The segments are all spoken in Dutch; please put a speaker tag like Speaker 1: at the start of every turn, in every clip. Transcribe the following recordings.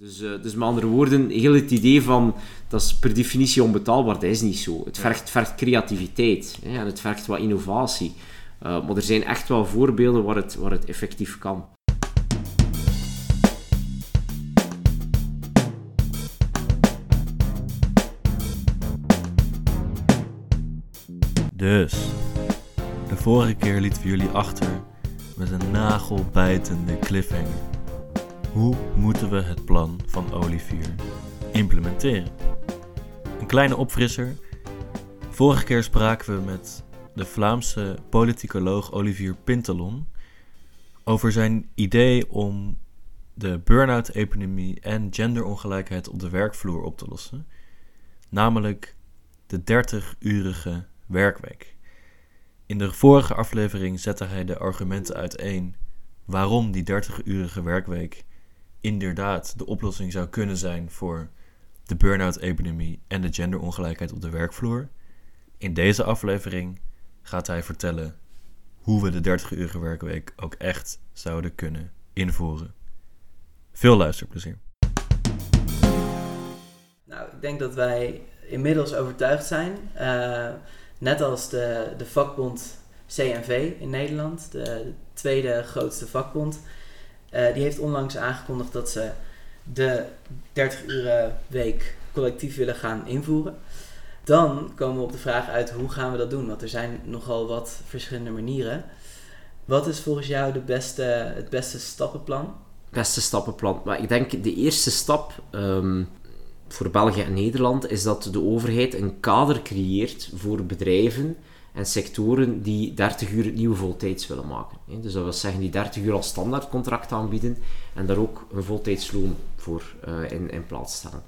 Speaker 1: Dus, uh, dus met andere woorden, heel het idee van dat is per definitie onbetaalbaar, dat is niet zo. Het vergt, vergt creativiteit hè, en het vergt wat innovatie. Uh, maar er zijn echt wel voorbeelden waar het, waar het effectief kan.
Speaker 2: Dus, de vorige keer lieten we jullie achter met een nagelbijtende cliffhanger. Hoe moeten we het plan van Olivier implementeren? Een kleine opfrisser. Vorige keer spraken we met de Vlaamse politicoloog Olivier Pintelon over zijn idee om de burn-out-epidemie en genderongelijkheid op de werkvloer op te lossen, namelijk de 30-urige werkweek. In de vorige aflevering zette hij de argumenten uiteen waarom die 30-urige werkweek inderdaad de oplossing zou kunnen zijn voor de burn-out-epidemie en de genderongelijkheid op de werkvloer. In deze aflevering gaat hij vertellen hoe we de 30-urige werkweek ook echt zouden kunnen invoeren. Veel luisterplezier.
Speaker 3: Nou, ik denk dat wij inmiddels overtuigd zijn. Uh, net als de, de vakbond CNV in Nederland, de, tweede grootste vakbond. Uh, die heeft onlangs aangekondigd dat ze de 30 uur week collectief willen gaan invoeren. Dan komen we op de vraag uit hoe gaan we dat doen? Want er zijn nogal wat verschillende manieren. Wat is volgens jou de beste, het beste stappenplan?
Speaker 1: Beste stappenplan. Maar ik denk de eerste stap um, voor België en Nederland is dat de overheid een kader creëert voor bedrijven en sectoren die 30 uur het nieuwe voltijds willen maken. Dus dat wil zeggen die 30 uur als standaardcontract aanbieden en daar ook een voltijdsloon voor uh, in, in plaats stellen.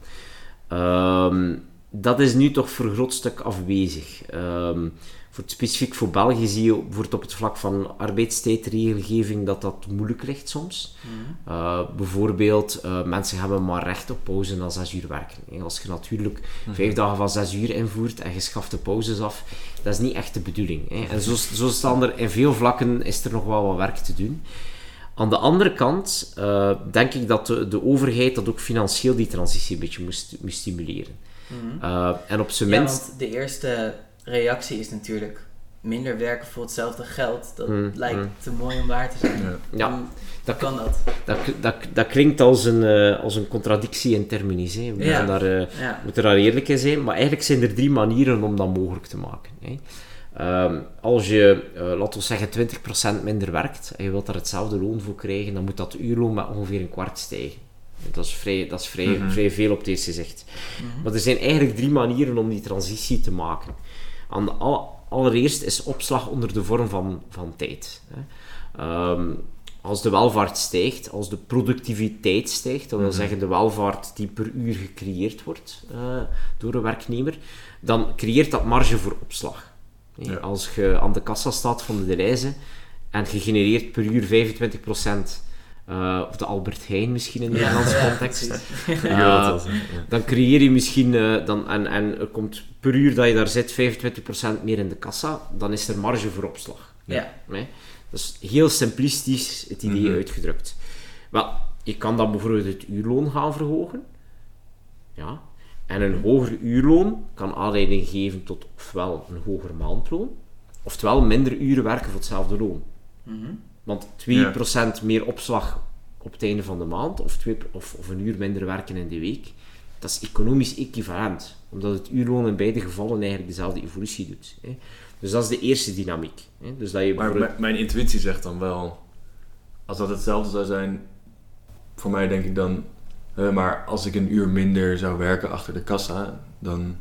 Speaker 1: Um, dat is nu toch voor een groot stuk afwezig. Um, voor het, specifiek voor België zie je bijvoorbeeld op het vlak van arbeidstijdregelgeving dat dat moeilijk ligt soms. Mhm. Uh, bijvoorbeeld, uh, mensen hebben maar recht op pauze na zes uur werken. Als je natuurlijk mm. vijf dagen van zes uur invoert en je schaft de pauzes af, dat is niet echt de bedoeling. Hè. En zo, zo staan er in veel vlakken is er nog wel wat werk te doen. Aan de andere kant uh, denk ik dat de, de, overheid dat ook financieel die transitie een beetje moest, moest stimuleren.
Speaker 3: Mm -hmm. en op zijn minst... de eerste reactie is natuurlijk minder werken voor hetzelfde geld. Dat mm, lijkt mm. te mooi om waar te zijn. Ja. Hoe dat kan dat?
Speaker 1: Dat, dat, dat klinkt als een, uh, als een contradictie in terminis. Hè. We ja. daar, uh, ja. moeten daar eerlijk in zijn. Maar eigenlijk zijn er drie manieren om dat mogelijk te maken. Hè. Um, als je, uh, laten we zeggen, 20% minder werkt en je wilt daar hetzelfde loon voor krijgen, dan moet dat uurloon met ongeveer een kwart stijgen. Dat is vrij, dat is vrij, mm -hmm. vrij veel op deze gezicht. Mm -hmm. Maar er zijn eigenlijk drie manieren om die transitie te maken. Aan de, allereerst is opslag onder de vorm van, van tijd. Hè. Um, als de welvaart stijgt, als de productiviteit stijgt, dat wil -hmm. zeggen de welvaart die per uur gecreëerd wordt uh, door een werknemer, dan creëert dat marge voor opslag. Ja. Als je aan de kassa staat van de reizen en je genereert per uur 25% uh, of de Albert Heijn misschien in de Nederlandse ja, context. Ja, uh, dan creëer je misschien, uh, dan, en, en er komt per uur dat je daar zit 25% meer in de kassa, dan is er marge voor opslag.
Speaker 3: Ja.
Speaker 1: Nee? Dat is heel simplistisch het idee mm -hmm. uitgedrukt. Wel, je kan dan bijvoorbeeld het uurloon gaan verhogen. Ja. En een hoger uurloon kan aanleiding geven tot ofwel een hoger maandloon, oftewel minder uren werken voor hetzelfde loon. Mm -hmm. Want 2% ja. meer opslag op het einde van de maand, of, twee, of, of, een uur minder werken in de week, dat is economisch equivalent. Omdat het uurloon in beide gevallen eigenlijk dezelfde evolutie doet. Hè. Dus dat is de eerste dynamiek. Hè. Dus dat je
Speaker 4: maar mijn intuïtie zegt dan wel, als dat hetzelfde zou zijn, voor mij denk ik dan, uh, maar als ik een uur minder zou werken achter de kassa, dan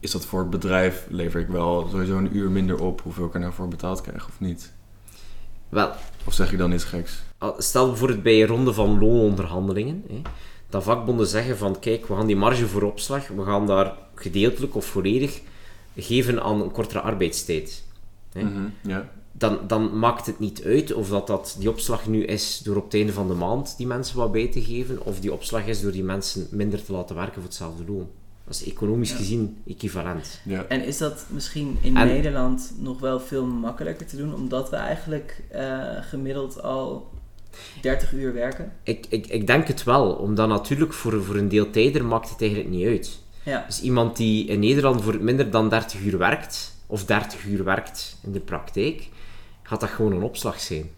Speaker 4: is dat voor het bedrijf, lever ik wel sowieso een uur minder op hoeveel ik er nou voor betaald krijg of niet.
Speaker 1: Wel,
Speaker 4: of zeg je dan iets geks?
Speaker 1: Stel bijvoorbeeld bij een ronde van loononderhandelingen, hè, dat vakbonden zeggen van kijk, we gaan die marge voor opslag, we gaan daar gedeeltelijk of volledig geven aan een kortere arbeidstijd. Hè.
Speaker 4: Mm -hmm, ja.
Speaker 1: dan, dan maakt het niet uit of dat, dat die opslag nu is door op het einde van de maand die mensen wat bij te geven, of die opslag is door die mensen minder te laten werken voor hetzelfde loon. Dat is economisch ja. gezien equivalent.
Speaker 3: Ja. En is dat misschien in en, Nederland nog wel veel makkelijker te doen, omdat we eigenlijk uh, gemiddeld al 30 uur werken?
Speaker 1: Ik, ik, ik denk het wel, omdat natuurlijk voor, voor een deeltijder maakt het eigenlijk niet uit. Ja. Dus iemand die in Nederland voor minder dan 30 uur werkt, of 30 uur werkt in de praktijk, gaat dat gewoon een opslag zijn.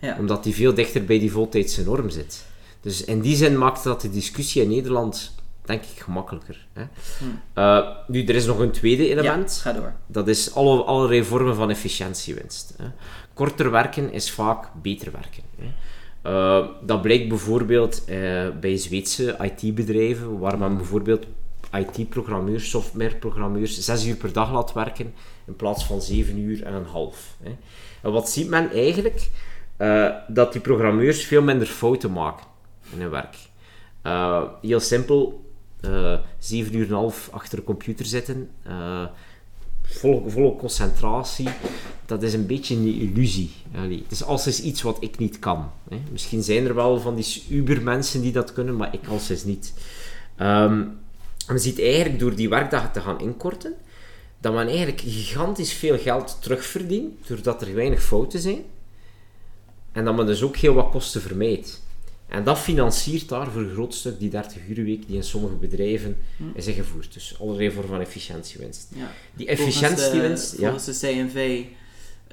Speaker 1: Ja. Omdat die veel dichter bij die voltijdse norm zit. Dus in die zin maakt dat de discussie in Nederland, denk ik, gemakkelijker. Hè? Hm. Uh, nu, er is nog een tweede element.
Speaker 3: Ja, ga door.
Speaker 1: Dat is alle, allerlei vormen van efficiëntiewinst. Hè? Korter werken is vaak beter werken. Hè? Uh, dat blijkt bijvoorbeeld uh, bij Zweedse IT-bedrijven, waar men bijvoorbeeld IT-programmeurs, softwareprogrammeurs, zes uur per dag laat werken in plaats van zeven uur en een half. Hè. En wat ziet men eigenlijk? Dat die programmeurs veel minder fouten maken in hun werk. Heel simpel, zeven uur en een half achter de computer zitten, volle, volle concentratie, dat is een beetje een illusie. Allee, het is als iets wat ik niet kan. Hè. Misschien zijn er wel van die uber-mensen die dat kunnen, maar ik als is niet. Um, en je ziet eigenlijk door die werkdagen te gaan inkorten, dat men eigenlijk gigantisch veel geld terugverdient, doordat er weinig fouten zijn. En dat men dus ook heel wat kosten vermijdt. En dat financiert daar voor een groot stuk die 30 uur week die in sommige bedrijven hm. is ingevoerd. Dus allerlei vormen van efficiëntiewinst. Ja. Die efficiëntiewinst...
Speaker 3: Volgens de, volgens de CNV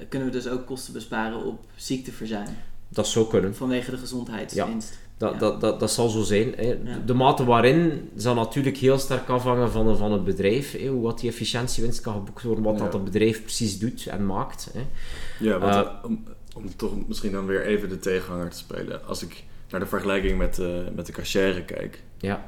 Speaker 3: kunnen we dus ook kosten besparen op ziekteverzuim.
Speaker 1: Dat zou kunnen.
Speaker 3: Vanwege de gezondheidswinst.
Speaker 1: Ja. Dat, dat, dat, dat zal zo zijn. Hè. De mate waarin zal natuurlijk heel sterk afhangen van, van het bedrijf. Hè. Hoe wat die efficiëntiewinst kan geboekt worden, wat dat het bedrijf precies doet en maakt. Hè.
Speaker 4: Ja, want, uh, om, om toch misschien dan weer even de tegenhanger te spelen. Als ik naar de vergelijking met, uh, met de cashier kijk. Ja.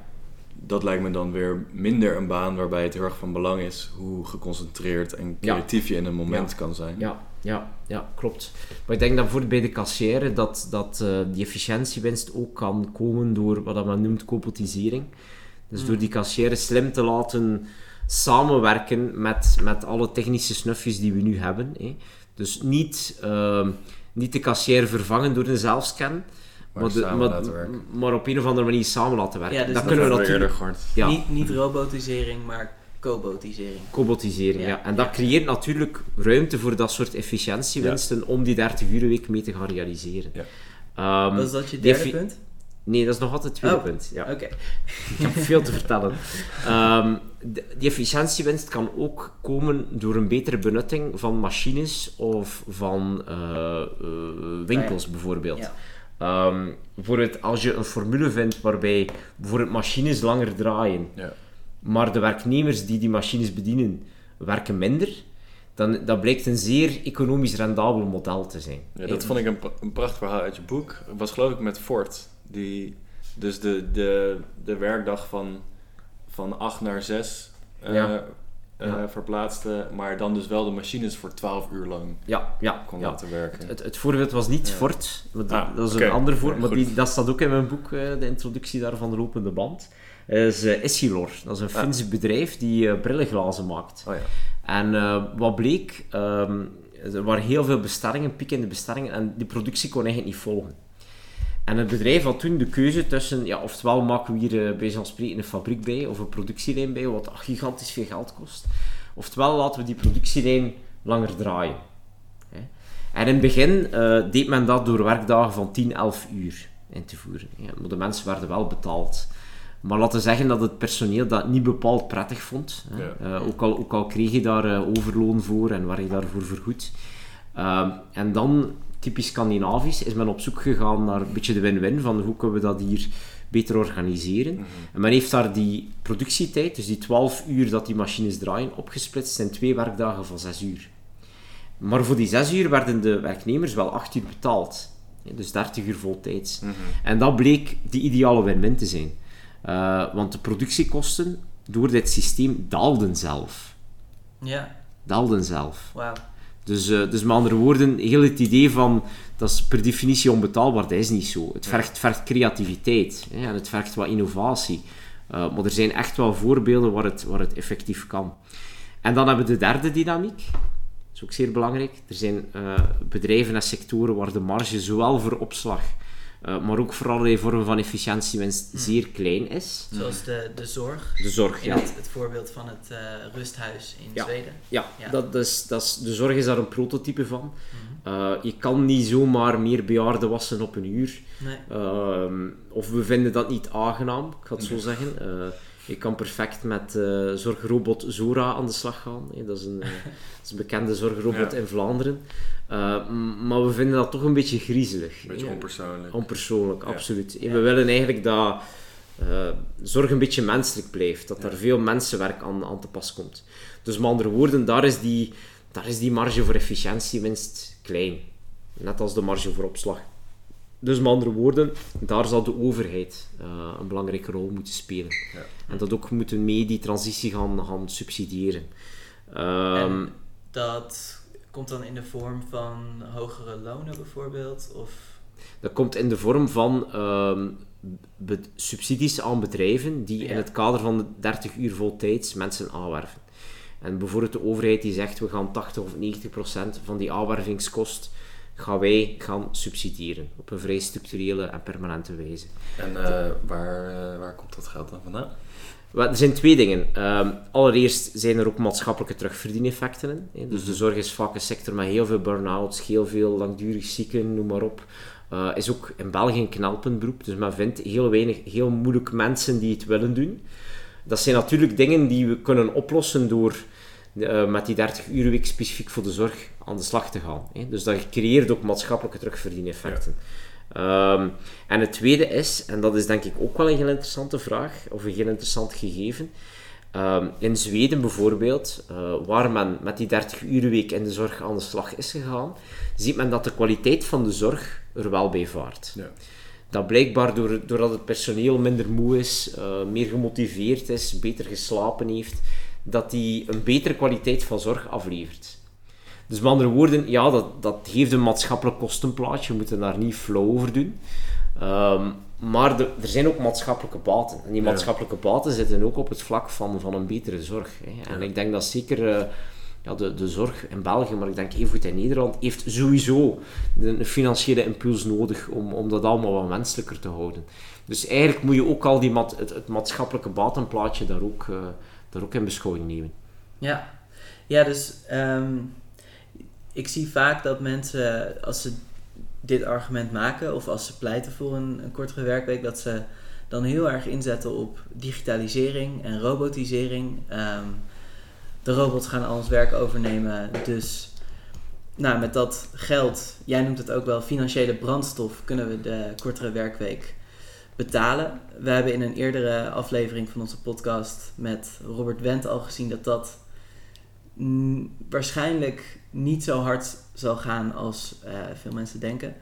Speaker 4: Dat lijkt me dan weer minder een baan waarbij het heel erg van belang is hoe geconcentreerd en creatief je in een moment kan zijn.
Speaker 1: Ja, ja, ja, klopt. Maar ik denk dat bijvoorbeeld bij de kassière dat, dat uh, die efficiëntiewinst ook kan komen door wat men noemt copotisering. Dus door mm. die kassière slim te laten samenwerken met, met alle technische snufjes die we nu hebben. Hè. Dus niet, uh, niet de kassière vervangen door een zelfscan, maar, de, maar, maar, op een of andere manier samen laten werken. Ja, dus dat kunnen we natuurlijk.
Speaker 3: Ja. Niet, niet robotisering, maar Cobotisering.
Speaker 1: Cobotisering, ja. En dat creëert natuurlijk ruimte voor dat soort efficiëntiewinsten om die 30 uur week mee te gaan realiseren.
Speaker 3: Ja. Um, Was dat je derde punt?
Speaker 1: Nee, dat is nog altijd het tweede oh, punt. Ja. Oké. Ik heb veel te vertellen. Um, die efficiëntiewinst kan ook komen door een betere benutting van machines of van uh, uh, winkels ah, bijvoorbeeld. Ja. Um, bijvoorbeeld als je een formule vindt waarbij bijvoorbeeld machines langer draaien. Ja maar de werknemers die die machines bedienen werken minder, dan dat blijkt een zeer economisch rendabel model te zijn.
Speaker 4: Ja, dat vond ik een, een prachtig verhaal uit je boek. Het was geloof ik met Ford, die dus de, de, de werkdag van, van 8 naar 6 uh, eh, uh, verplaatste, maar dan dus wel de machines voor 12 uur lang
Speaker 1: ja, ja,
Speaker 4: kon laten werken.
Speaker 1: Het, het, voorbeeld was niet Ford, dat, ah, dat is een ander voorbeeld, maar die, dat staat ook in mijn boek, uh, de introductie daarvan, de lopende band is uh, Essilor. Dat is een Fins bedrijf die uh, brillenglazen maakt. Oh, ja. En uh, wat bleek, um, er waren heel veel bestellingen, piekende bestellingen, en die productie kon eigenlijk niet volgen. En het bedrijf had toen de keuze tussen, ja, oftewel maken we hier bij zo'n spreken een fabriek bij, of een productielijn bij, wat gigantisch veel geld kost. Oftewel laten we die productielijn langer draaien. En in het begin deed men dat door werkdagen van 10, 11 uur in te voeren. Maar de mensen werden wel betaald. Maar laten we zeggen dat het personeel dat niet bepaald prettig vond. Hè. Uh, ook, al, ook al kreeg je daar uh, overloon voor en waar je daarvoor vergoed. Uh, en dan, typisch Scandinavisch, is men op zoek gegaan naar een beetje de win-win van hoe kunnen we dat hier beter organiseren. Mhm. En men heeft daar die productietijd, dus die 12 uur dat die machines draaien, opgesplitst in twee werkdagen van 6 uur. Maar voor die 6 uur werden de werknemers wel 8 uur betaald. Dus 30 uur voltijds. Mm En dat bleek de ideale win-win te zijn. Uh, want de productiekosten door dit systeem daalden zelf. Ja. Daalden zelf. Wauw. Dus, uh, dus met andere woorden, heel het idee van dat is per definitie onbetaalbaar, dat is niet zo. Het vergt, vergt creativiteit hè, en het vergt wat innovatie. Uh, maar er zijn echt wel voorbeelden waar het, waar het effectief kan. En dan hebben we de derde dynamiek. Dat is ook zeer belangrijk. Er zijn bedrijven en sectoren waar de marge zowel voor opslag maar ook voor allerlei vormen van efficiëntiewinst hmm. zeer klein is.
Speaker 3: Zoals de, de zorg.
Speaker 1: De zorg, ja.
Speaker 3: Het, het, voorbeeld van het rusthuis in Zweden.
Speaker 1: Ja, ja, Dat is, dat is, de zorg is daar een prototype van. Hmm. je kan niet zomaar meer bejaarden wassen op een uur. Nee. Ehm, of we vinden dat niet aangenaam, ik ga het zo zeggen. Je kan perfect met uh, zorgrobot Zora aan de slag gaan. dat, is een, uh, is een bekende zorgrobot in Vlaanderen. Uh, maar we vinden dat toch een beetje griezelig.
Speaker 4: Een beetje onpersoonlijk.
Speaker 1: Onpersoonlijk, absoluut. We willen eigenlijk dat zorg een beetje menselijk blijft. Dat er veel mensenwerk aan, aan te pas komt. Dus met andere woorden, daar is die, daar is die marge voor efficiëntiewinst klein. Net als de marge voor opslag. Dus met andere woorden, daar zal de overheid uh, een belangrijke rol moeten spelen. Ja. En dat ook moeten mee die transitie gaan, gaan subsidiëren.
Speaker 3: Um, dat komt dan in de vorm van hogere lonen bijvoorbeeld? Of?
Speaker 1: Dat komt in de vorm van um, subsidies aan bedrijven die in het kader van de 30 uur voltijds mensen aanwerven. En bijvoorbeeld de overheid die zegt we gaan 80 of 90 procent van die aanwervingskost gaan wij gaan subsidiëren op een vrij structurele en permanente wijze.
Speaker 4: En uh, waar, uh, waar komt dat geld dan vandaan?
Speaker 1: er zijn twee dingen. Um, allereerst zijn er ook maatschappelijke terugverdieneffecten in. Dus de mhm. zorg is vaak een sector met heel veel burn-outs, heel veel langdurig zieken, noem maar op. Uh, is ook in België een knelpuntberoep, dus men vindt heel weinig, heel moeilijk mensen die het willen doen. Dat zijn natuurlijk dingen die we kunnen oplossen door uh, met die 30 uur week specifiek voor de zorg aan de slag te gaan. Hè. Dus dat creëert ook maatschappelijke terugverdieneffecten. Ja. Um, en het tweede is, en dat is denk ik ook wel een heel interessante vraag, of een heel interessant gegeven. Um, in Zweden bijvoorbeeld, uh, waar men met die 30 uur week in de zorg aan de slag is gegaan, ziet men dat de kwaliteit van de zorg er wel bij vaart. Ja. Dat blijkbaar door, doordat het personeel minder moe is, uh, meer gemotiveerd is, beter geslapen heeft, dat die een betere kwaliteit van zorg aflevert. Dus met andere woorden, ja, dat, dat heeft een maatschappelijk kostenplaatje. We moeten daar niet flow over doen. Um, maar er zijn ook maatschappelijke baten. En die maatschappelijke baten zitten ook op het vlak van, van een betere zorg. Hè. En ik denk dat zeker uh, ja, de, de zorg in België, maar ik denk even goed in Nederland, heeft sowieso een financiële impuls nodig om, om dat allemaal wat menselijker te houden. Dus eigenlijk moet je ook al die het, het maatschappelijke batenplaatje daar ook, uh, daar ook in beschouwing nemen.
Speaker 3: Ja, ja dus um, ik zie vaak dat mensen, als ze dit argument maken of als ze pleiten voor een, kortere werkweek, dat ze dan heel erg inzetten op digitalisering en robotisering. Um, de robots gaan al ons werk overnemen, dus nou, met dat geld, jij noemt het ook wel financiële brandstof, kunnen we de kortere werkweek betalen. We hebben in een eerdere aflevering van onze podcast met Robert Wendt al gezien dat dat waarschijnlijk niet zo hard zal gaan als uh, veel mensen denken.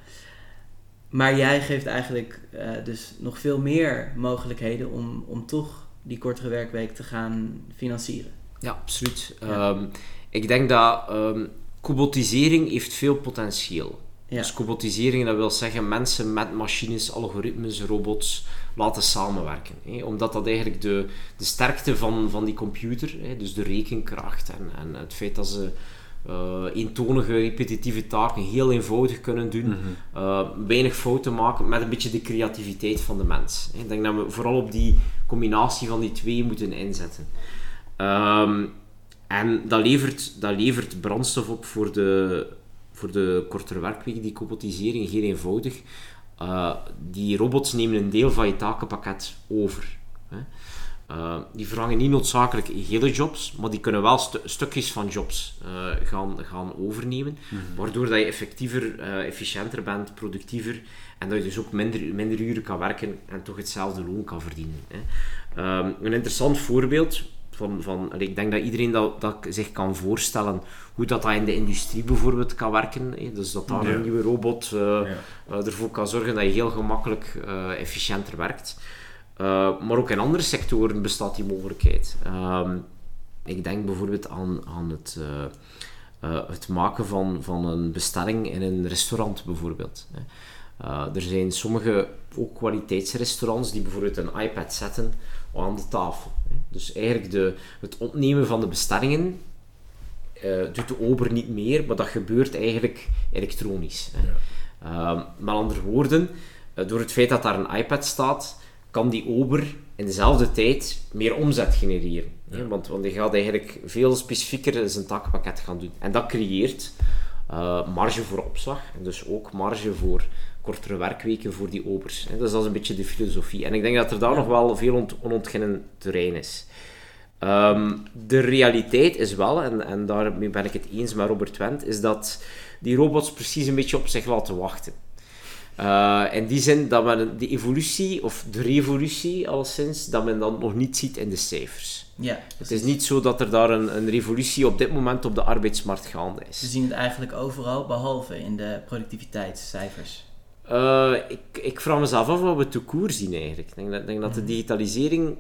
Speaker 3: Maar jij geeft eigenlijk uh, dus nog veel meer mogelijkheden om, om toch die kortere werkweek te gaan financieren.
Speaker 1: Ja, absoluut. Ja. Um, ik denk dat um, robotisering heeft veel potentieel. Ja. Dus robotisering, dat wil zeggen mensen met machines, algoritmes, robots laten samenwerken. Hè? Omdat dat eigenlijk de, de sterkte van, van die computer, hè? dus de rekenkracht en, en het feit dat ze uh, eentonige repetitieve taken heel eenvoudig kunnen doen, mm weinig fouten maken met een beetje de creativiteit van de mens. Ik denk dat we vooral op die combinatie van die twee moeten inzetten. Um, en dat levert, dat levert brandstof op voor de, voor de kortere werkweek, die robotisering, heel eenvoudig. Uh, die robots nemen een deel van je takenpakket over. Hè. Uh, die vervangen niet noodzakelijk hele jobs, maar die kunnen wel stu stukjes van jobs uh, gaan, gaan overnemen, mm -hmm. waardoor dat je effectiever, efficiënter bent, productiever en dat je dus ook minder, minder uren kan werken en toch hetzelfde loon kan verdienen. Hè. Um, een interessant voorbeeld, van, van, ik denk dat iedereen dat, dat zich kan voorstellen hoe dat, dat in de industrie bijvoorbeeld kan werken. Hè. Dus dat daar een nieuwe robot uh, ja. uh, ervoor kan zorgen dat je heel gemakkelijk uh, efficiënter werkt. maar ook in andere sectoren bestaat die mogelijkheid. Ehm, ik denk bijvoorbeeld aan, aan het, het maken van, van een bestelling in een restaurant bijvoorbeeld. Hè. er zijn sommige ook kwaliteitsrestaurants die bijvoorbeeld een iPad zetten aan de tafel. Dus eigenlijk de, het opnemen van de bestellingen uh, doet de ober niet meer, maar dat gebeurt eigenlijk elektronisch. Hè. Ja. Uh, met andere woorden, door het feit dat daar een iPad staat, kan die ober in dezelfde tijd meer omzet genereren. Want, want die gaat eigenlijk veel specifieker zijn takpakket gaan doen. En dat creëert uh, marge voor opslag en dus ook marge voor kortere werkweken voor die obers. Dus dat is een beetje de filosofie. En ik denk dat er daar nog wel veel ont onontginnen terrein is. Um, de realiteit is wel, en, en daarmee ben ik het eens met Robert Wendt, is dat die robots precies een beetje op zich laten wachten. Uh, in die zin dat men de evolutie, of de revolutie alleszins, dat men dan nog niet ziet in de cijfers. Ja, het is niet zo dat er daar een, een, revolutie op dit moment op de arbeidsmarkt gaande is.
Speaker 3: We zien het eigenlijk overal, behalve in de productiviteitscijfers.
Speaker 1: Uh, ik, ik vraag mezelf af wat we te koer zien eigenlijk. Ik denk dat, denk dat de mhm. digitalisering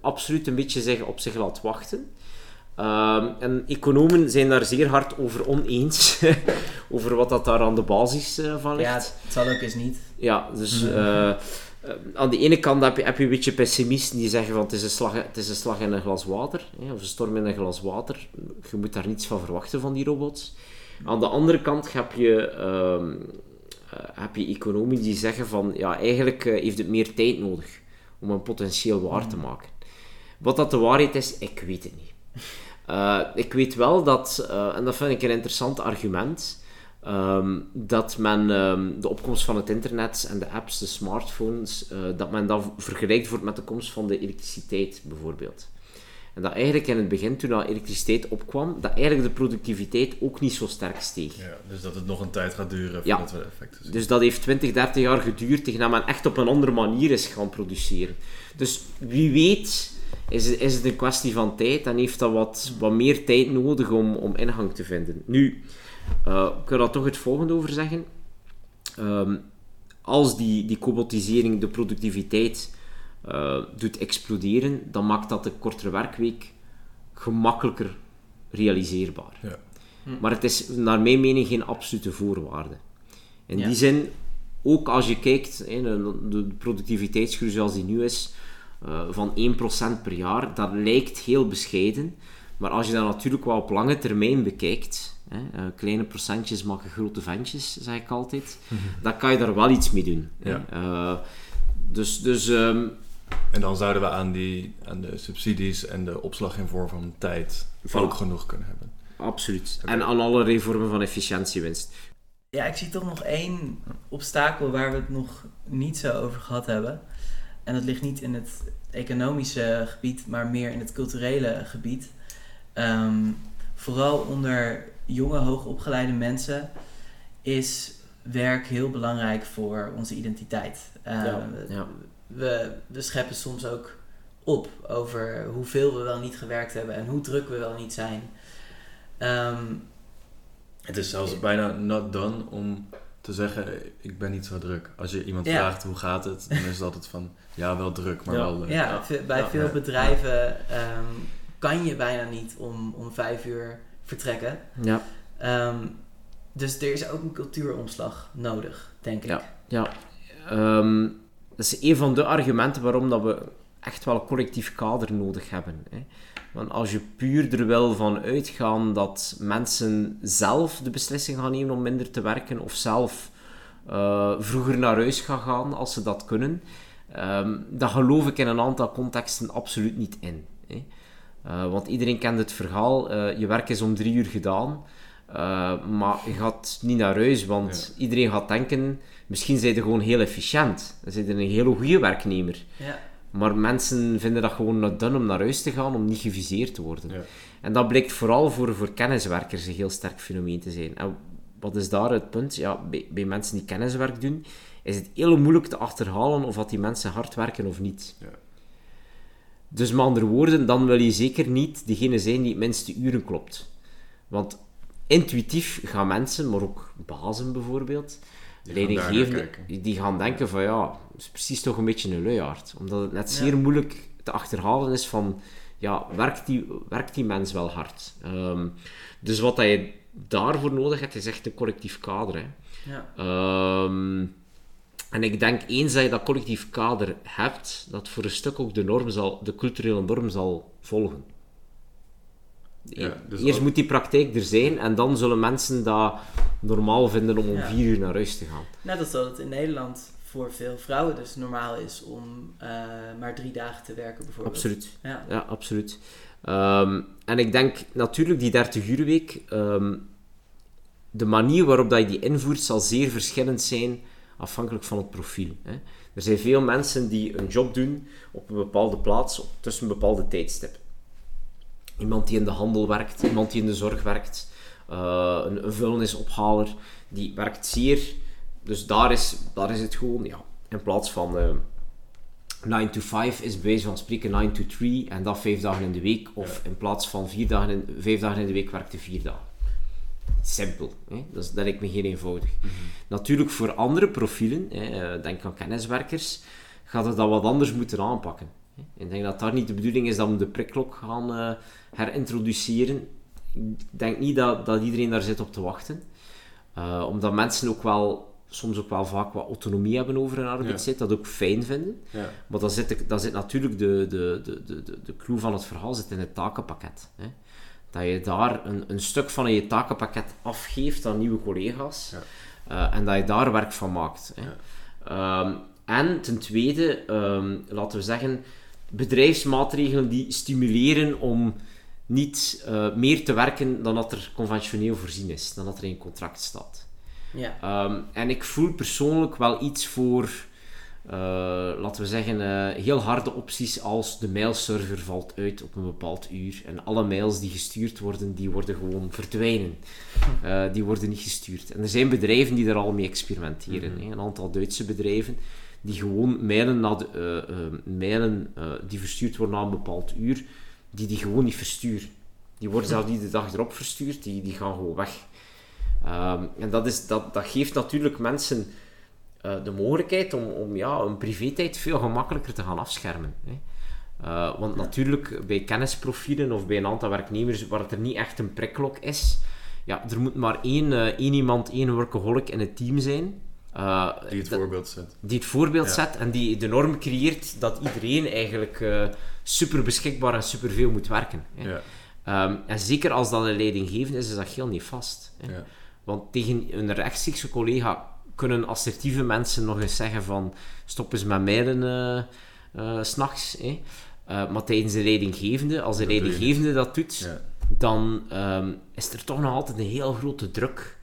Speaker 1: absoluut een beetje zich op zich laat wachten. Uh, en economen zijn daar zeer hard over oneens, over wat dat daar aan de basis uh, van ligt.
Speaker 3: Ja, het zal ook eens niet.
Speaker 1: Ja, dus uh, aan de ene kant heb je, heb je een beetje pessimisten die zeggen van het is een slag, het is een slag in een glas water, hè, of een storm in een glas water. Je moet daar niets van verwachten van die robots. Aan de andere kant heb je, uh, heb je economen die zeggen van ja, eigenlijk heeft het meer tijd nodig om een potentieel waar te mm. maken. Wat dat de waarheid is, ik weet het niet. Uh, ik weet wel dat, uh, en dat vind ik een interessant argument, um, dat men um, de opkomst van het internet en de apps, de smartphones, uh, dat men dat vergelijkt wordt met de komst van de elektriciteit bijvoorbeeld. En dat eigenlijk in het begin, toen dat elektriciteit opkwam, dat eigenlijk de productiviteit ook niet zo sterk steeg.
Speaker 4: Ja, dus dat het nog een tijd gaat duren voordat ja. we effecten zien.
Speaker 1: Dus dat heeft 20, 30 jaar geduurd tegen dat men echt op een andere manier is gaan produceren. Dus wie weet is, is het een kwestie van tijd en heeft dat wat, wat meer tijd nodig om, om ingang te vinden. Nu, uh, ik wil daar toch het volgende over zeggen. Ehm, als die, die cobotisering de productiviteit uh, doet exploderen, dan maakt dat de kortere werkweek gemakkelijker realiseerbaar. Ja. Hm. Maar het is naar mijn mening geen absolute voorwaarde. In die zin, ook als je kijkt, de, de productiviteitsgroei zoals die nu is, uh, van 1% per jaar, dat lijkt heel bescheiden. Maar als je dat natuurlijk wel op lange termijn bekijkt, hè, uh, kleine procentjes maken grote ventjes, zeg ik altijd, mhm. dan kan je daar wel iets mee doen. Ja. Uh, dus, dus um,
Speaker 4: en dan zouden we aan, die, aan de subsidies en de opslag in vorm van tijd ook genoeg kunnen hebben.
Speaker 1: Absoluut. En aan alle vormen van efficiëntiewinst.
Speaker 3: Ja, ik zie toch nog één obstakel waar we het nog niet zo over gehad hebben. En dat ligt niet in het economische gebied, maar meer in het culturele gebied. Ehm, vooral onder jonge, hoogopgeleide mensen is werk heel belangrijk voor onze identiteit. ja, ehm, ja we, we scheppen soms ook op over hoeveel we wel niet gewerkt hebben en hoe druk we wel niet zijn. Ehm,
Speaker 4: het is zelfs bijna not done om te zeggen, ik ben niet zo druk. Als je iemand vraagt hoe gaat het, dan is het altijd van, ja wel druk, maar wel leuk.
Speaker 3: Ja, bij veel bedrijven ehm, kan je bijna niet om, om vijf uur vertrekken. Ja. Ehm, dus er is ook een cultuuromslag nodig, denk ik.
Speaker 1: Ja, ja dat is een van de argumenten waarom dat we echt wel een collectief kader nodig hebben. Hè. Want als je puur er wil van uitgaan dat mensen zelf de beslissing gaan nemen om minder te werken of zelf uh, vroeger naar huis gaan gaan als ze dat kunnen, um, dan geloof ik in een aantal contexten absoluut niet in. Hè. Uh, want iedereen kent het verhaal, uh, je werk is om drie uur gedaan, maar je gaat niet naar huis, want iedereen gaat denken Misschien zijn ze gewoon heel efficiënt. Dan zijn ze een hele goede werknemer. Ja. Maar mensen vinden dat gewoon not dun om naar huis te gaan, om niet geviseerd te worden. Ja. En dat blijkt vooral voor, voor kenniswerkers een heel sterk fenomeen te zijn. En wat is daar het punt? Ja, bij, bij mensen die kenniswerk doen, is het heel moeilijk te achterhalen of dat die mensen hard werken of niet. Ja. Dus met andere woorden, dan wil je zeker niet degene zijn die het minste uren klopt. Want intuïtief gaan mensen, maar ook bazen bijvoorbeeld, leidinggevenden, die gaan denken van ja, het is precies toch een beetje een luiaard. Omdat het net zeer moeilijk te achterhalen is van, ja, werkt die, werkt die mens wel hard? Um, dus wat dat je daarvoor nodig hebt, is echt een collectief kader. Hè. Ja. Um, en ik denk, eens dat je dat collectief kader hebt, dat voor een stuk ook de, norm zal, de culturele norm zal volgen. Ja, dus Eerst moet die praktijk er zijn en dan zullen mensen dat normaal vinden om om vier uur naar huis te gaan.
Speaker 3: Net als dat het in Nederland voor veel vrouwen dus normaal is om uh, maar drie dagen te werken bijvoorbeeld.
Speaker 1: Absoluut. Ja, ja absoluut. Um, en ik denk natuurlijk die 30 uur week, um, de manier waarop dat je die invoert zal zeer verschillend zijn afhankelijk van het profiel. Hè. Er zijn veel mensen die een job doen op een bepaalde plaats tussen een bepaalde tijdstip. Iemand die in de handel werkt, iemand die in de zorg werkt, uh, een, een vuilnisophaler, die werkt zeer. Dus daar is, daar is het gewoon, ja, in plaats van uh, eh, 9 to 5 is bij wijze van spreken 9 to 3 en dat 5 dagen in de week. Of in plaats van 4 dagen in, 5 dagen in de week werkt 4 dagen. Simpel, hè? Dat, is, dat lijkt me geen eenvoudig. Mm -hmm. Natuurlijk voor andere profielen, hè, eh, denk aan kenniswerkers, gaat het dat wat anders moeten aanpakken. Ik denk dat daar niet de bedoeling is dat we de prikklok gaan uh, herintroduceren. Ik denk niet dat, dat iedereen daar zit op te wachten. Uh, omdat mensen ook wel, soms ook wel vaak wat autonomie hebben over hun arbeidstijd, ja. dat ook fijn vinden. Ja. Maar dan zit, dan zit natuurlijk de, de, de, de, de clue van het verhaal zit in het takenpakket. Hè. Dat je daar een, een stuk van je takenpakket afgeeft aan nieuwe collega's. Ja. Uh, en dat je daar werk van maakt. Hè. Um, en ten tweede, um, laten we zeggen, bedrijfsmaatregelen die stimuleren om niet uh, meer te werken dan dat er conventioneel voorzien is, dan dat er in contract staat. Ja. Um, en ik voel persoonlijk wel iets voor, uh, laten we zeggen, uh, heel harde opties als de mailserver valt uit op een bepaald uur en alle mails die gestuurd worden, die worden gewoon verdwijnen. die worden niet gestuurd. En er zijn bedrijven die daar al mee experimenteren. Mm -hmm. Een aantal Duitse bedrijven die gewoon mailen, de, mailen die verstuurd worden na een bepaald uur, die die gewoon niet versturen. Die worden zelfs niet de dag erop verstuurd, die, die gaan gewoon weg. Um, en dat, is, dat, dat geeft natuurlijk mensen uh, de mogelijkheid om, om ja, hun privé-tijd veel gemakkelijker te gaan afschermen. Hè. Uh, want natuurlijk, bij kennisprofielen of bij een aantal werknemers waar het er niet echt een prikklok is, ja, er moet maar één, uh, één iemand, één workaholic in het team zijn.
Speaker 4: Uh, die het voorbeeld zet.
Speaker 1: Die het voorbeeld ja. zet en die de norm creëert dat iedereen eigenlijk uh, super beschikbaar en super veel moet werken. Ja. Um, en zeker als dat een leidinggevende is, is dat heel niet vast. Ja. Want tegen een rechtstreekse collega kunnen assertieve mensen nog eens zeggen van stop eens met mailen uh, s'nachts. Maar tijdens de leidinggevende, als de dat leidinggevende dat doet, dan um, is er toch nog altijd een heel grote druk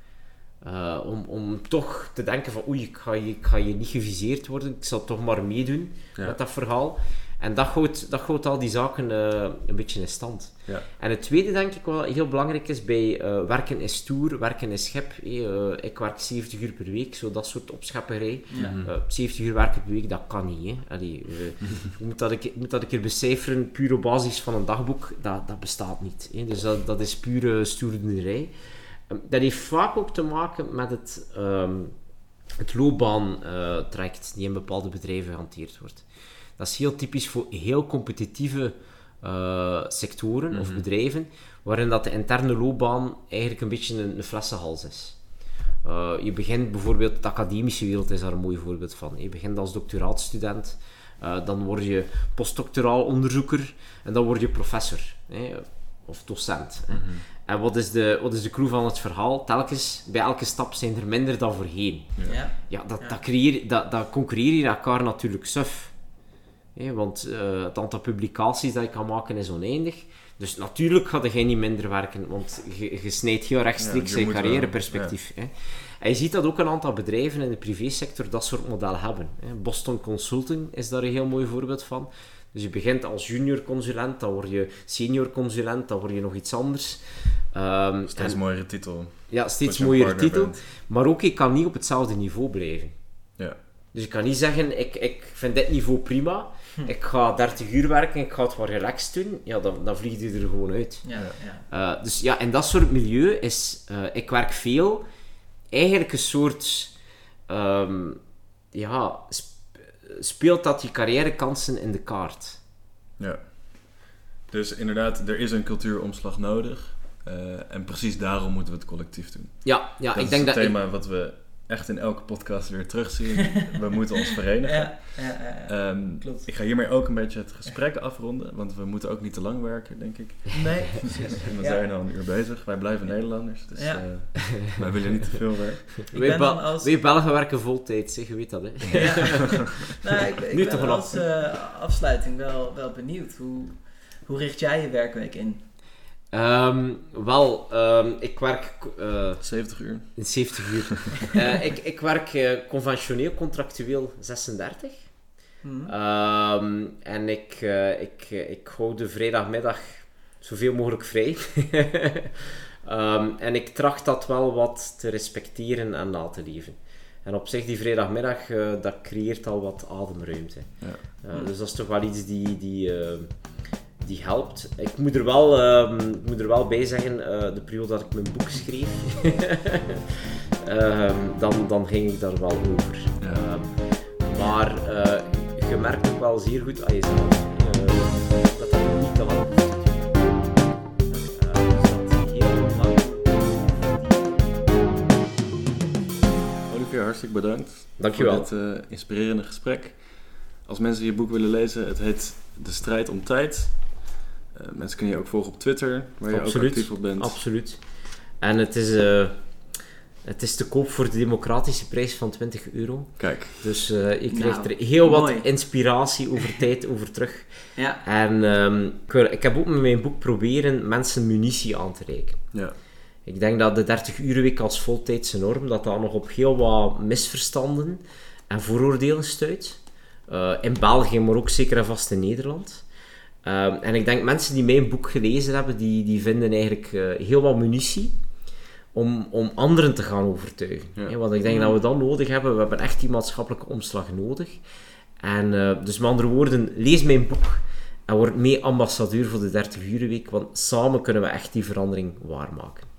Speaker 1: uh, om, om toch te denken van oei, ik ga, je, ik ga je niet geviseerd worden, ik zal toch maar meedoen ja. met dat verhaal. En dat houdt, dat houdt al die zaken uh, een beetje in stand. Ja. En het tweede, denk ik, wel heel belangrijk is bij uh, werken is stoer, werken is schep. Hey, ik werk 70 uur per week, zo dat soort opschepperij. Ja. 70 uur werken per week, dat kan niet. Hè. Allee, moet, dat ik, moet dat een keer becijferen, puur op basis van een dagboek, dat, dat bestaat niet. Hè. Dus dat, dat is pure stoerderij. Ehm, dat heeft vaak ook te maken met het, um, het loopbaantraject uh, die in bepaalde bedrijven gehanteerd wordt. Dat is heel typisch voor heel competitieve uh, sectoren mm -hmm. of mhm. bedrijven, waarin dat de interne loopbaan eigenlijk een beetje een, een flessenhals is. Uh, je begint bijvoorbeeld, de academische wereld is daar een mooi voorbeeld van. Je begint als doctoraatstudent, uh, dan word je postdoctoraal onderzoeker en dan word je professor hè, of docent. Mm -hmm. En wat is, de, wat is de clue van het verhaal? Telkens, bij elke stap zijn er minder dan voorheen. Ja, ja, dat, ja. Dat, creëer, dat, dat concurreer je elkaar natuurlijk suf. Hey, want uh, het aantal publicaties dat je kan maken is oneindig. Dus natuurlijk gaat jij niet minder werken, want je, je snijdt heel rechtstreeks ja, je carrièreperspectief. Ja. En je ziet dat ook een aantal bedrijven in de privésector dat soort modellen hebben. Boston Consulting is daar een heel mooi voorbeeld van. Dus je begint als junior consulent, dan word je senior consulent, dan word je nog iets anders.
Speaker 4: Um, steeds en, mooiere titel.
Speaker 1: Ja, steeds mooiere titel. Bent. Maar ook, ik kan niet op hetzelfde niveau blijven. Ja. Dus ik kan niet zeggen, ik, ik vind dit niveau prima, hm. ik ga 30 uur werken, ik ga het wat relaxed doen. Ja, dan, dan vlieg je er gewoon uit. Ja, ja. Uh, dus ja, in dat soort milieu is, uh, ik werk veel, eigenlijk een soort, um, ja, speelt dat je carrièrekansen in de kaart.
Speaker 4: Ja. Dus inderdaad, er is een cultuuromslag nodig. Uh, en precies daarom moeten we het collectief doen.
Speaker 1: Ja, ja
Speaker 4: dat
Speaker 1: ik denk
Speaker 4: dat...
Speaker 1: dat...
Speaker 4: het thema wat we echt in elke podcast weer terugzien. we moeten ons verenigen. Ja, ja, ja, um, Klopt. Ik ga hiermee ook een beetje het gesprek afronden, want we moeten ook niet te lang werken, denk ik.
Speaker 3: Nee, precies.
Speaker 4: we zijn al een uur bezig. Wij blijven Nederlanders, dus uh, wij willen niet te veel werken.
Speaker 1: Wij, ba als... Belgen werken voltijd, zeg, je weet dat, hè? Ja.
Speaker 3: nou, ik, ik ben als uh, afsluiting wel, wel benieuwd. Hoe, hoe richt jij je werkweek in?
Speaker 1: Um, wel, um, ik werk...
Speaker 4: Uh, 70 uur.
Speaker 1: 70 uur. uh, ik, ik werk uh, conventioneel, contractueel 36. Mm -hmm. um, en ik, ik, ik hou de vrijdagmiddag zoveel mogelijk vrij. en ik tracht dat wel wat te respecteren en na te leven. En op zich, die vrijdagmiddag, dat creëert al wat ademruimte. Ja. dus dat is toch wel iets die... die die helpt. Ik moet er wel, uh, moet er wel bij zeggen, uh, de periode dat ik mijn boek schreef, uh, dan, dan ging ik daar wel over. Ja. Ehm, maar uh, je merkt ook wel zeer goed aan jezelf dat dat ook niet te lang hoeft
Speaker 4: Olivier, hartstikke bedankt
Speaker 1: Dankjewel.
Speaker 4: voor dit inspirerende gesprek. Als mensen je boek willen lezen, het heet De strijd om tijd. Uh, mensen kunnen je ook volgen op Twitter, waar je ook actief op bent.
Speaker 1: Absoluut. En het is, uh, het is te koop voor de democratische prijs van 20 euro.
Speaker 4: Kijk.
Speaker 1: Dus uh, je krijgt nou, er heel wat inspiratie over tijd over terug.
Speaker 3: Ja.
Speaker 1: En um, ik, ik, heb ook met mijn boek proberen mensen munitie aan te reiken.
Speaker 4: Ja.
Speaker 1: Ik denk dat de 30 week als voltijdse norm, dat dat nog op heel wat misverstanden en vooroordelen stuit. in België, maar ook zeker en vast in Nederland. Um, en ik denk mensen die mijn boek gelezen hebben, die, die vinden eigenlijk uh, heel wat munitie om, om anderen te gaan overtuigen. Ja. want ik denk dat we dat nodig hebben. We hebben echt die maatschappelijke omslag nodig. En uh, dus met andere woorden, lees mijn boek en word mee ambassadeur voor de 30 uur week, want samen kunnen we echt die verandering waarmaken.